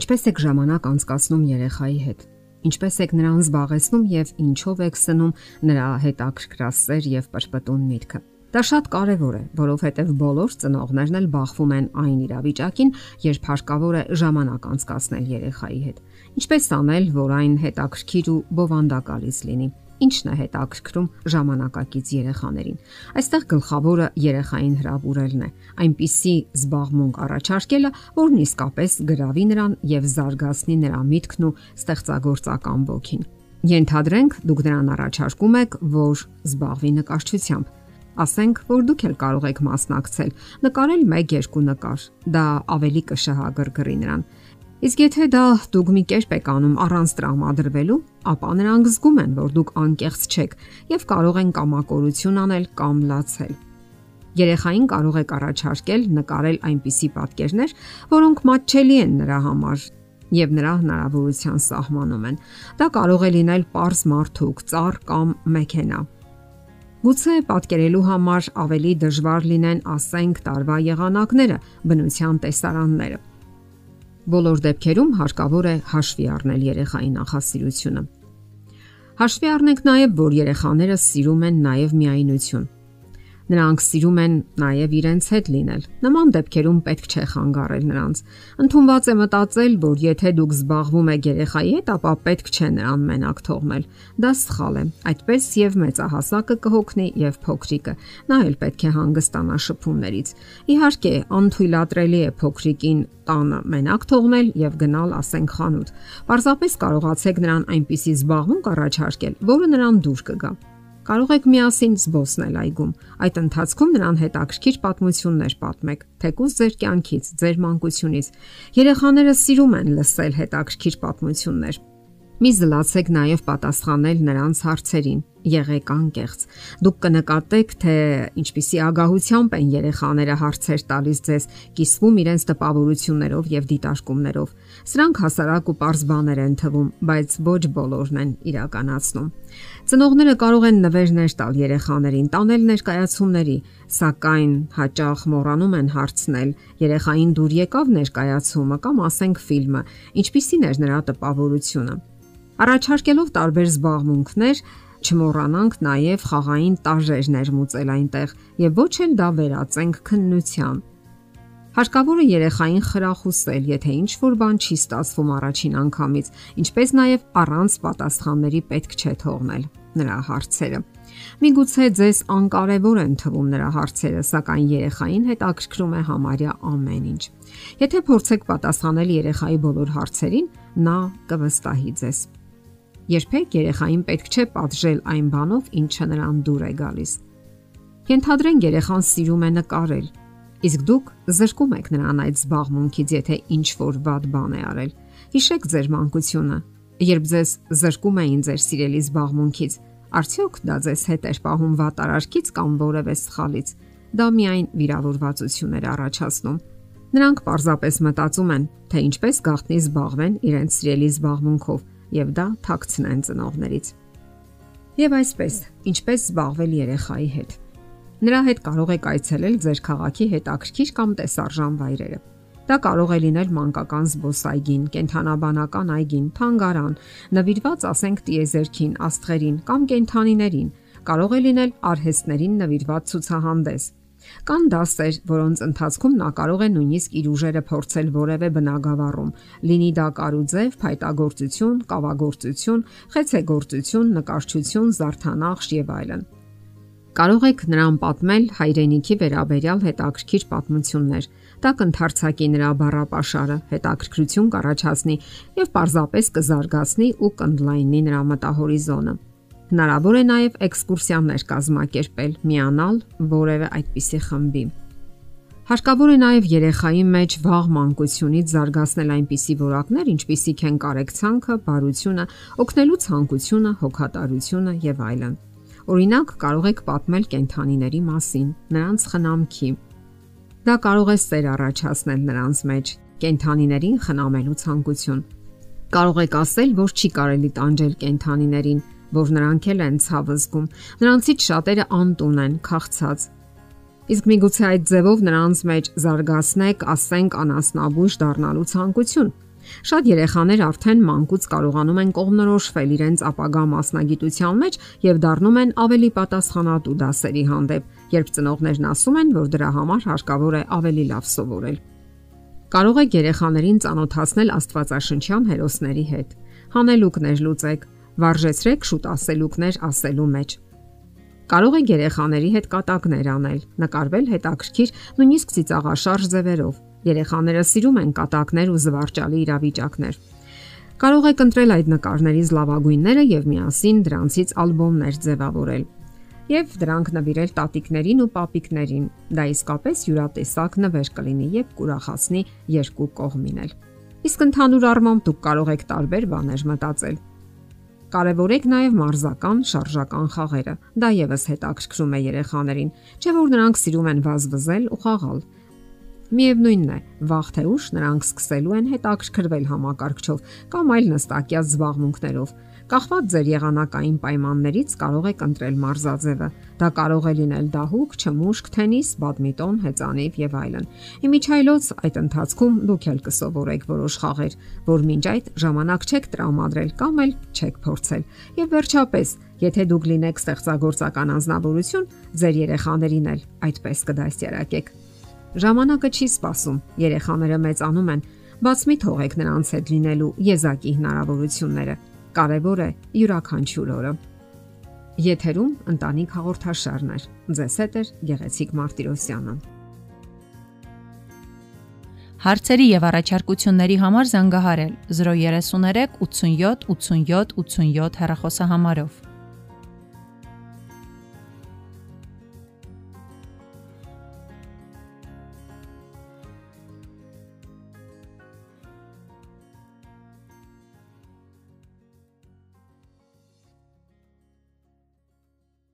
Ինչպես եք ժամանակ անցկացնում երեխայի հետ։ Ինչպես եք նրան զբաղեցնում եւ ինչով եք սնում նրա հետաքրքրասեր եւ պրպտուն միտքը։ Դա շատ կարևոր է, որովհետև բոլոր ծնողներն էլ բախվում են այն իրավիճակին, երբ հարկավոր է ժամանակ անցկасնել երեխայի հետ։ Ինչպես անել, որ այն հետաքրքիր ու բովանդակալից լինի ինչն է հետաքրքրում ժամանակակից երեխաներին։ Այստեղ գլխավորը երեխային հրավուրելն է, այնպիսի զբաղմունք առաջարկելը, որն իսկապես գրավի նրան եւ զարգացնի նրա միտքն ու ստեղծագործական ոգին։ Ենթադրենք, դուք նրան առաջարկում եք, որ զբաղվի նկարչությամբ ասենք, որ դուք էլ կարող եք մասնակցել, նկարել 1-2 նկար։ Դա ավելի կշահագրգռի նրան։ Իսկ եթե դա դուք մի կերպ եք անում առանց տրամադրվելու, ապա նրանք զգում են, որ դուք անկեղծ չեք եւ կարող են կամակորություն անել կամ լացել։ Երեխային կարող եք առաջարկել նկարել այնպիսի պատկերներ, որոնք մատչելի են նրա համար եւ նրա հնարավորության սահմանում են։ Դա կարող է լինել པարզ մարդուկ, ծառ կամ մեքենա։ Գուցե պատկերելու համար ավելի դժվար լինեն, ասենք, տարվա եղանակները, բնության տեսարանները Բոլոր դեպքերում հարկավոր է հաշվի առնել երեխայի նախասիրությունը։ Հաշվի առնենք նաև, որ երեխաները սիրում են նաև միայնություն։ Նրանք սիրում են նաև իրենց հետ լինել։ Նման դեպքերում պետք չէ խանգարել նրանց։ Ընթոնված է մտածել, որ եթե դուք զբաղվում եք երեխայի հետ, ապա պետք չէ նրան մենակ թողնել։ Դա սխալ է։ Այդպես եւ մեծահասակը կհոգնի եւ փոքրիկը։ Նա էլ պետք է հանգստանա շփումներից։ Իհարկե, անթույլատրելի է փոքրիկին տանը մենակ թողնել եւ գնալ, ասենք, խանութ։ Պարզապես կարողացեք նրան այնպիսի զբաղմունք առաջարկել, որը նրան դուր կգա կարող եք միասին զբոսնել այգում։ Այդ ընթացքում նրան հետաքրքիր պատմություններ պատմեք, թեկուզ ձեր կյանքից, ձեր մանկությունից։ Երեխաները սիրում են լսել հետաքրքիր պատմություններ։ Մի զլացեք նաև պատասխանել նրանց հարցերին։ Եղեք անկեղծ։ Դուք կնկատեք, թե ինչպիսի ագահությամբ են երեխաները հարցեր տալիս ձեզ, կիսվում իրենց տպավորություններով եւ դիտարկումներով։ Սրանք հասարակ ու པարզ բաներ են թվում, բայց ոչ բոլորն են իրականացնում։ Ծնողները կարող են նվերներ տալ երեխաներին, տանել ներկայացումների, սակայն հաճախ մոռանում են հարցնել երեխային դուր եկավ ներկայացումը կամ ասենք ֆիլմը, ինչպիսին էր նրա տպավորությունը։ Առաջարկելով տարբեր զբաղմունքներ, չմոռանանք նաև խաղային տարժեր ներմուծել այնտեղ եւ ոչ էլ դա վերածենք քննության։ Հարկավոր է երեխային խրախուսել, եթե ինչ որ բան չի ստացվում առաջին անգամից, ինչպես նաև առանց պատասխանների պետք չէ թողնել նրա հարցերը։ Միգուցե ձեզ անկարևոր են թվում նրա հարցերը, սակայն երեխային հետաքրքրում է համարյա ամեն ինչ։ Եթե փորձեք պատասխանել երեխայի բոլոր հարցերին, նա կվստահի ձեզ։ Երբեք երեխային պետք չէ պատժել այն բանով, ինչը նրան դուր է գալիս։ Ենթադրենք երեխան սիրում է նկարել, իսկ դուք զրկում եք նրան այդ զբաղմունքից, եթե ինչ որ վատ բան է արել։ Հիշեք ձեր մանկությունը, երբ ձեզ զրկում էին ձեր սիրելի զբաղմունքից, արդյոք դա ձեզ հետ էր պահում վատ արարքից կամ որևէ սխալից։ Դա միայն վիրավորվածություն էր առաջացնում։ Նրանք պարզապես մտածում են, թե ինչպես գաղտնի զբաղվեն իրենց սիրելի զբաղմունքով եւ դա թաքցնեն ծնողներից։ Եվ այսպես, ինչպես զբաղվել երեխայի հետ։ Նրա հետ կարող եք այցելել ձեր քաղաքի հետաքրքիր կամ տեսարժան վայրերը։ Դա կարող է լինել մանկական զբոսայգին, կենթանաբանական այգին, թանգարան, նվիրված ասենք տիեզերքին, աստղերին կամ կենթանիներին։ Կարող է լինել արհեստներին նվիրված ցուցահանդես, Կան դասեր, որոնց ընթացքում նա կարող է նույնիսկ իր ուժերը փորձել որևէ բնագավառում, լինի դա կարուձև, փայտագործություն, կավագործություն, խեցեգործություն, նկարչություն, զարդանախշ եւ այլն։ Կարող եք նրան պատմել հայրենիքի վերաբերյալ հետաքրքիր պատմություններ։ Դա կընթարցակի նրա բառապաշարը, հետաքրքրություն կառաջացնի եւ պարզապես կզարգացնի ու կընդլայնի նրա մտահորիզոնը։ Հնարավոր է նաև էքսկուրսիաներ կազմակերպել, միանալ որևէ այդպիսի խմբի։ Հարկավոր է նաև երեխայի մեջ վաղ մանկությունից զարգացնել այնպիսի որակներ, ինչպիսիք են կարեկցանքը, բարությունը, օգնելու ցանկությունը, հոգատարությունը եւ այլն։ Օրինակ, կարող եք պատմել կենթանիների մասին, նրանց խնամքի։ Դա կարող է սեր առաջացնել նրանց մեջ, կենթանիներին խնամելու ցանկություն։ Կարող եք ասել, որ չի կարելի տանջել կենթանիներին, որ նրանք էլ են ցավը զգում։ Նրանցից շատերը անտուն են, քաղցած։ Իսկ միգուցե այդ ձևով նրանց մեջ զարգացնեք, ասենք, անասնաբույժ դառնալու ցանկություն։ Շատ երեխաներ արդեն մանկուց կարողանում են կողմնորոշվել իրենց ապագա մասնագիտության մեջ եւ դառնում են ավելի պատասխանատու դասերի հանդեպ, երբ ծնողներն ասում են, որ դրա համար հարկավոր է ավելի լավ սովորել։ Կարող եք երեխաներին ծանոթացնել Աստվածաշնչյան հերոսների հետ։ Հանելուկներ լուծեք, վարժեցրեք շուտ ասելուկներ ասելու մեջ։ Կարող եք երեխաների հետ կատակներ անել, նկարվել հետաքրքիր, նույնիսկ ծիծաղաշարժ ձևերով Երեխաները սիրում են կատակներ ու զվարճալի իրավիճակներ։ Կարող եք ընտրել այդ նկարներից լավագույնները եւ միասին դրանցից ալբոմներ ձևավորել եւ դրանք նվիրել տատիկներին ու պապիկներին։ Դա իսկապես յուրատեսակ նվեր կլինի եւ կուրախացնի երկու կողմին էլ։ Իսկ ընդհանուր առմամբ դուք կարող եք տարբեր բաներ մտածել։ Կարևորեք նաև մարզական, շարժական խաղերը։ Դա եւս հետաքրքրում է երեխաներին, չէ՞ որ նրանք սիրում են վազվզել ու խաղալ։ Միևնույնն է, վաղ թե ուշ նրանք սկսելու են հետաքրքրվել համակարգչով կամ այլ նստակյա զբաղմունքներով։ Կախված ձեր եղանակային պայմաններից կարող եք ընտրել մարզաձևը։ Դա կարող է լինել դահուկ, չմուշկ, թենիս, բադմինտոն, հեծանիվ եւ այլն։ Իմիջայլոց այդ ընթացքում դուք էլ կսովորեք որոշ խաղեր, որ մինչ այդ ժամանակ չեք տրամադրել կամ էլ չեք փորձել։ Եվ վերջապես, եթե դուք լինեք ստեղծագործական անznավորություն, ձեր երեխաներին էլ այդպես կդաստիարակեք։ Ժամանակը չի սпасում։ Երեխաները մեծանում են, բաց մի թողեք նրանց հետ լինելու եզակի հնարավորությունները Կարևոր է յուրաքանչյուր օրը։ Եթերում ընտանիք հաղորդաշարն է։ Ձեզ հետ է Գեղեցիկ Մարտիրոսյանը։ Հարցերի եւ առաջարկությունների համար զանգահարել 033 87 87 87 հեռախոսահամարով։